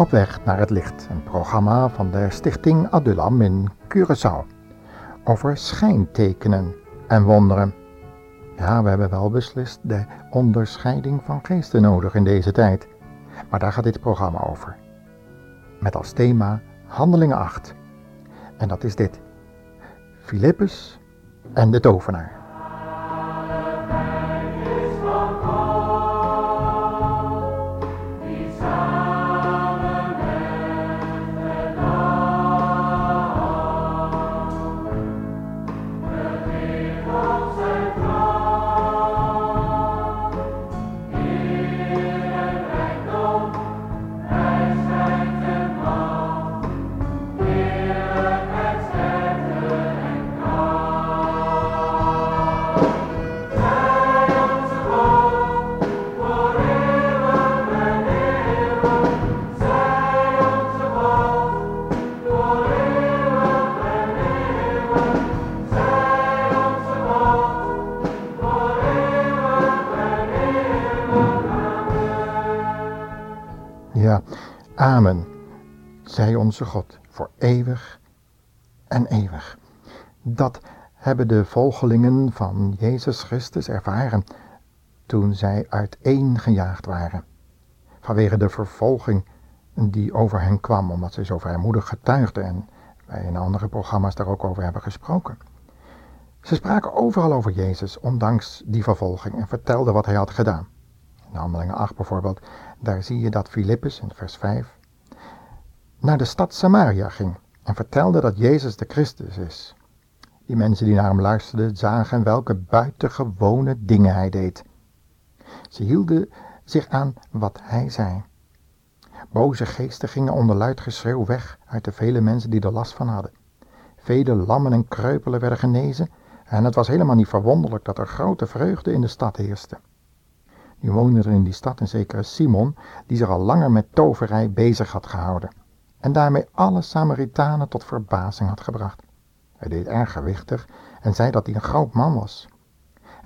Op weg naar het licht, een programma van de Stichting Adulam in Curaçao. Over schijntekenen en wonderen. Ja, we hebben wel beslist de onderscheiding van geesten nodig in deze tijd. Maar daar gaat dit programma over. Met als thema Handelingen 8. En dat is dit. Filippus en de tovenaar. Amen, zij onze God, voor eeuwig en eeuwig. Dat hebben de volgelingen van Jezus Christus ervaren toen zij uiteengejaagd waren. Vanwege de vervolging die over hen kwam, omdat ze zo vrijmoedig getuigden en wij in andere programma's daar ook over hebben gesproken. Ze spraken overal over Jezus, ondanks die vervolging, en vertelden wat hij had gedaan. In Handelingen 8 bijvoorbeeld, daar zie je dat Filippus in vers 5 naar de stad Samaria ging en vertelde dat Jezus de Christus is. Die mensen die naar hem luisterden zagen welke buitengewone dingen hij deed. Ze hielden zich aan wat hij zei. Boze geesten gingen onder luid geschreeuw weg uit de vele mensen die er last van hadden. Vele lammen en kreupelen werden genezen en het was helemaal niet verwonderlijk dat er grote vreugde in de stad heerste. Nu woonde er in die stad een zekere Simon, die zich al langer met toverij bezig had gehouden. En daarmee alle Samaritanen tot verbazing had gebracht. Hij deed erg gewichtig en zei dat hij een groot man was.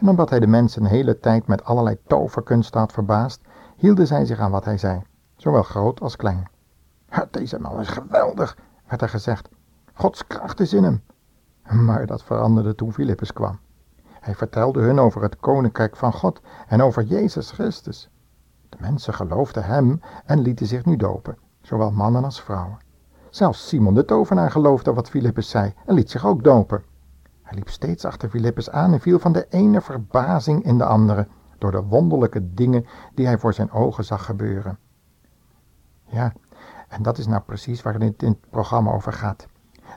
En omdat hij de mensen een hele tijd met allerlei toverkunsten had verbaasd, hielden zij zich aan wat hij zei, zowel groot als klein. Deze man is geweldig, werd er gezegd. Gods kracht is in hem. Maar dat veranderde toen Filippus kwam. Hij vertelde hun over het koninkrijk van God en over Jezus Christus. De mensen geloofden hem en lieten zich nu dopen, zowel mannen als vrouwen. Zelfs Simon de tovenaar geloofde wat Filippus zei en liet zich ook dopen. Hij liep steeds achter Filippus aan en viel van de ene verbazing in de andere door de wonderlijke dingen die hij voor zijn ogen zag gebeuren. Ja, en dat is nou precies waar het in het programma over gaat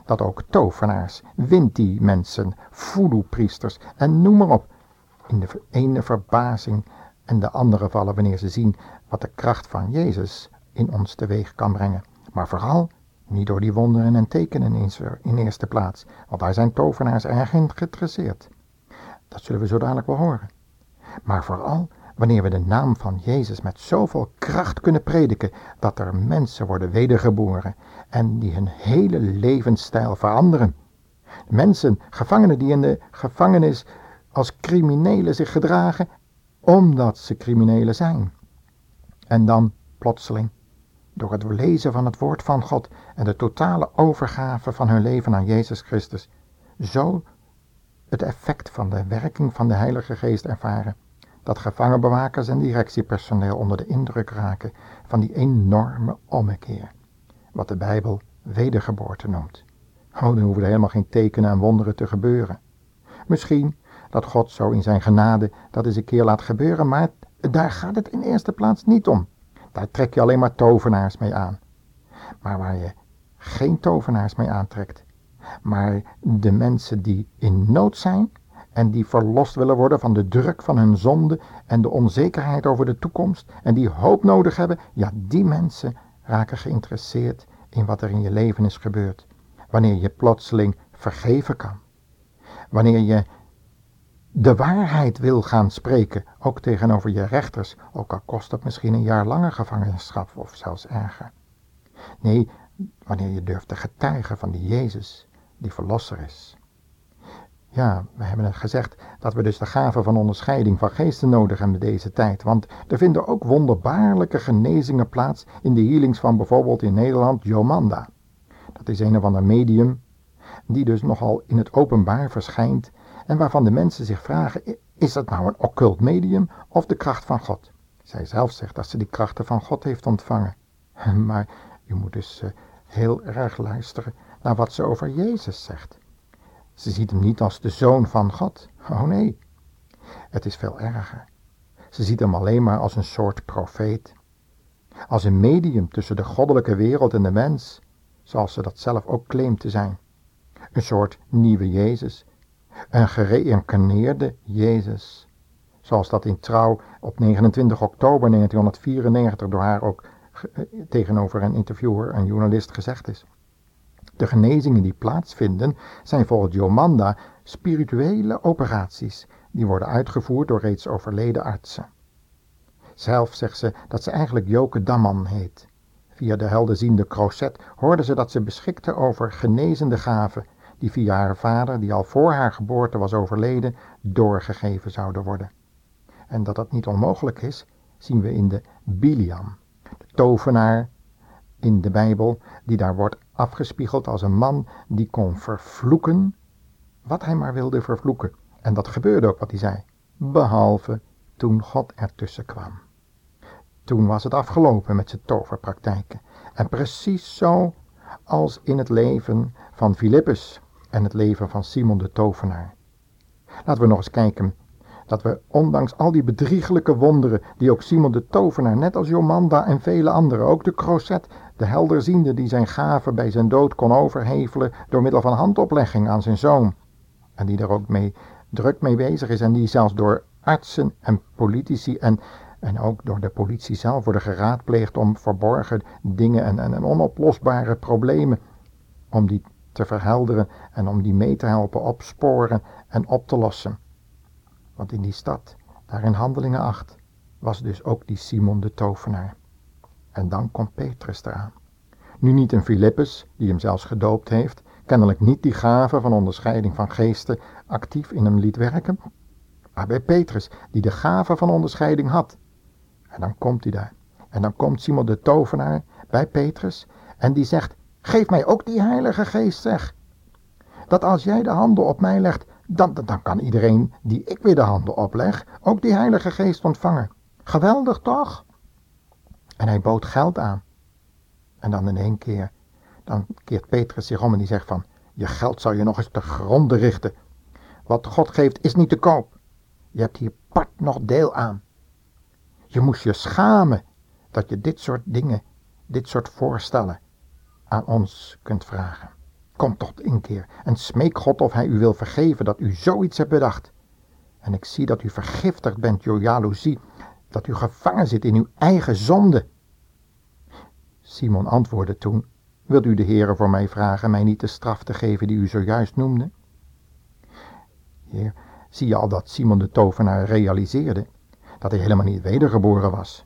dat ook tovenaars, winti-mensen, voodoo-priesters en noem maar op, in de ene verbazing en de andere vallen wanneer ze zien wat de kracht van Jezus in ons teweeg kan brengen. Maar vooral niet door die wonderen en tekenen in eerste plaats, want daar zijn tovenaars erg in. Dat zullen we zo dadelijk wel horen. Maar vooral wanneer we de naam van Jezus met zoveel kracht kunnen prediken dat er mensen worden wedergeboren en die hun hele levensstijl veranderen. Mensen, gevangenen die in de gevangenis als criminelen zich gedragen omdat ze criminelen zijn. En dan plotseling, door het lezen van het woord van God en de totale overgave van hun leven aan Jezus Christus, zo het effect van de werking van de Heilige Geest ervaren dat gevangenbewakers en directiepersoneel onder de indruk raken van die enorme ommekeer, wat de Bijbel wedergeboorte noemt. Oh, dan hoeven er helemaal geen tekenen en wonderen te gebeuren. Misschien dat God zo in zijn genade dat eens een keer laat gebeuren, maar daar gaat het in eerste plaats niet om. Daar trek je alleen maar tovenaars mee aan. Maar waar je geen tovenaars mee aantrekt, maar de mensen die in nood zijn en die verlost willen worden van de druk van hun zonde en de onzekerheid over de toekomst en die hoop nodig hebben, ja, die mensen raken geïnteresseerd in wat er in je leven is gebeurd. Wanneer je plotseling vergeven kan. Wanneer je de waarheid wil gaan spreken, ook tegenover je rechters, ook al kost dat misschien een jaar langer gevangenschap of zelfs erger. Nee, wanneer je durft te getuigen van die Jezus, die verlosser is. Ja, we hebben het gezegd dat we dus de gave van onderscheiding van geesten nodig hebben deze tijd. Want er vinden ook wonderbaarlijke genezingen plaats in de healings van bijvoorbeeld in Nederland Jomanda. Dat is een of ander medium die dus nogal in het openbaar verschijnt en waarvan de mensen zich vragen, is dat nou een occult medium of de kracht van God? Zij zelf zegt dat ze die krachten van God heeft ontvangen. Maar u moet dus eh, heel erg luisteren naar wat ze over Jezus zegt. Ze ziet hem niet als de zoon van God. Oh nee, het is veel erger. Ze ziet hem alleen maar als een soort profeet. Als een medium tussen de goddelijke wereld en de mens, zoals ze dat zelf ook claimt te zijn. Een soort nieuwe Jezus. Een gereïncarneerde Jezus. Zoals dat in trouw op 29 oktober 1994 door haar ook eh, tegenover een interviewer, een journalist, gezegd is. De genezingen die plaatsvinden zijn volgens Jomanda spirituele operaties die worden uitgevoerd door reeds overleden artsen. Zelf zegt ze dat ze eigenlijk Joke Damman heet. Via de helderziende Crozet hoorde ze dat ze beschikte over genezende gaven die via haar vader, die al voor haar geboorte was overleden, doorgegeven zouden worden. En dat dat niet onmogelijk is, zien we in de Biliam, de tovenaar in de Bijbel, die daar wordt afgespiegeld als een man die kon vervloeken wat hij maar wilde vervloeken. En dat gebeurde ook wat hij zei, behalve toen God ertussen kwam. Toen was het afgelopen met zijn toverpraktijken. En precies zo als in het leven van Filippus en het leven van Simon de tovenaar. Laten we nog eens kijken dat we ondanks al die bedriegelijke wonderen die ook Simon de tovenaar, net als Jomanda en vele anderen, ook de Crozet, de helderziende die zijn gaven bij zijn dood kon overhevelen door middel van handoplegging aan zijn zoon, en die er ook mee druk mee bezig is en die zelfs door artsen en politici en, en ook door de politie zelf worden geraadpleegd om verborgen dingen en, en, en onoplosbare problemen, om die te verhelderen en om die mee te helpen opsporen en op te lossen. Want in die stad, daar in Handelingen 8, was dus ook die Simon de tovenaar. En dan komt Petrus eraan. Nu niet een Filippus, die hem zelfs gedoopt heeft, kennelijk niet die gave van onderscheiding van geesten actief in hem liet werken, maar bij Petrus, die de gave van onderscheiding had. En dan komt hij daar. En dan komt Simon de tovenaar bij Petrus en die zegt, geef mij ook die heilige geest, zeg. Dat als jij de handen op mij legt, dan, dan kan iedereen die ik weer de handen opleg, ook die heilige geest ontvangen. Geweldig toch? En hij bood geld aan. En dan in één keer, dan keert Petrus zich om en die zegt van, je geld zou je nog eens te gronden richten. Wat God geeft is niet te koop. Je hebt hier part nog deel aan. Je moest je schamen dat je dit soort dingen, dit soort voorstellen aan ons kunt vragen. Kom toch een keer en smeek God of hij u wil vergeven dat u zoiets hebt bedacht. En ik zie dat u vergiftigd bent door jaloezie, dat u gevangen zit in uw eigen zonde. Simon antwoordde toen, wilt u de Heere voor mij vragen mij niet de straf te geven die u zojuist noemde? Hier zie je al dat Simon de tovenaar realiseerde dat hij helemaal niet wedergeboren was.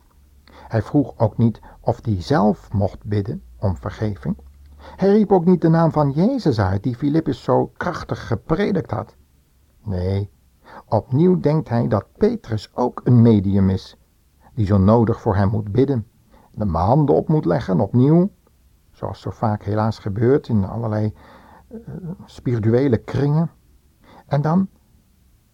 Hij vroeg ook niet of hij zelf mocht bidden om vergeving. Hij riep ook niet de naam van Jezus uit, die Filippus zo krachtig gepredikt had. Nee, opnieuw denkt hij dat Petrus ook een medium is, die zo nodig voor hem moet bidden, de handen op moet leggen, opnieuw, zoals zo vaak helaas gebeurt in allerlei uh, spirituele kringen. En dan,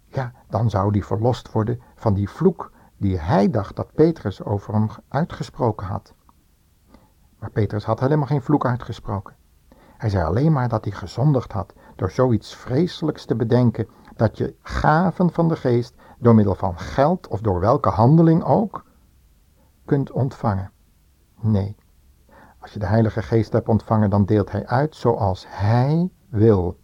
ja, dan zou die verlost worden van die vloek die hij dacht dat Petrus over hem uitgesproken had. Maar Petrus had helemaal geen vloek uitgesproken. Hij zei alleen maar dat hij gezondigd had door zoiets vreselijks te bedenken dat je gaven van de geest door middel van geld of door welke handeling ook kunt ontvangen. Nee, als je de Heilige Geest hebt ontvangen, dan deelt hij uit zoals hij wil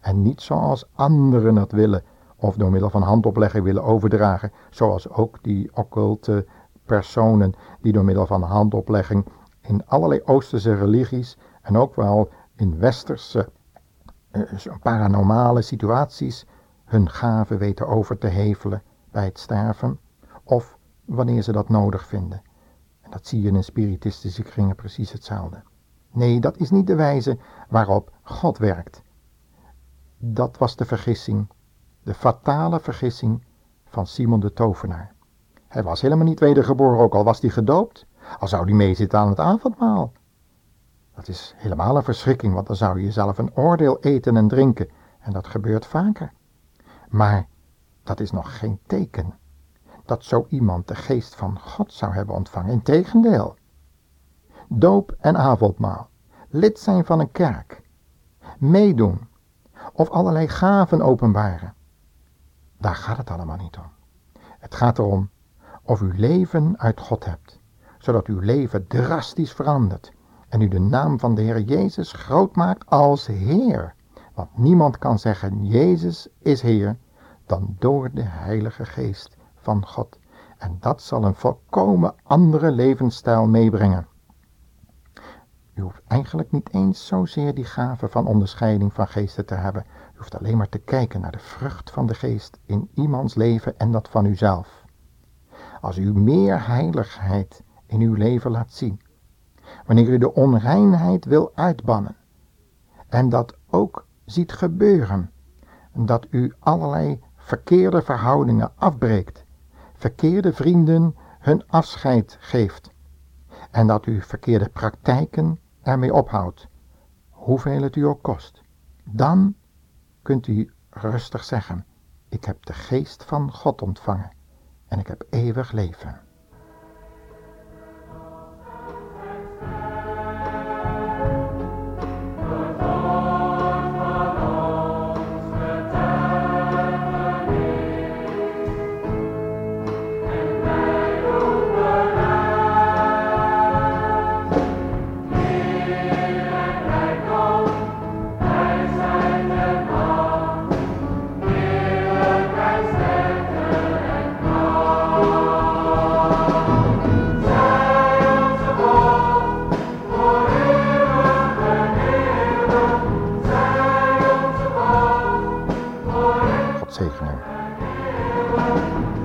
en niet zoals anderen het willen of door middel van handoplegging willen overdragen, zoals ook die occulte personen die door middel van handoplegging in allerlei Oosterse religies en ook wel in westerse uh, paranormale situaties hun gaven weten over te hevelen bij het sterven of wanneer ze dat nodig vinden. En dat zie je in spiritistische kringen precies hetzelfde. Nee, dat is niet de wijze waarop God werkt. Dat was de vergissing, de fatale vergissing van Simon de Tovenaar. Hij was helemaal niet wedergeboren, ook al was hij gedoopt, al zou hij meezitten aan het avondmaal. Dat is helemaal een verschrikking, want dan zou je jezelf een oordeel eten en drinken, en dat gebeurt vaker. Maar dat is nog geen teken dat zo iemand de geest van God zou hebben ontvangen. Integendeel. Doop en avondmaal, lid zijn van een kerk, meedoen of allerlei gaven openbaren. Daar gaat het allemaal niet om. Het gaat erom of u leven uit God hebt, zodat uw leven drastisch verandert en u de naam van de Heer Jezus groot maakt als Heer. Want niemand kan zeggen Jezus is Heer dan door de Heilige Geest van God. En dat zal een volkomen andere levensstijl meebrengen. U hoeft eigenlijk niet eens zozeer die gave van onderscheiding van geesten te hebben. U hoeft alleen maar te kijken naar de vrucht van de geest in iemands leven en dat van uzelf. Als u meer heiligheid in uw leven laat zien, wanneer u de onreinheid wil uitbannen en dat ook ziet gebeuren, dat u allerlei verkeerde verhoudingen afbreekt, verkeerde vrienden hun afscheid geeft en dat u verkeerde praktijken ermee ophoudt, hoeveel het u ook kost, dan kunt u rustig zeggen, ik heb de geest van God ontvangen en ik heb eeuwig leven. taking him.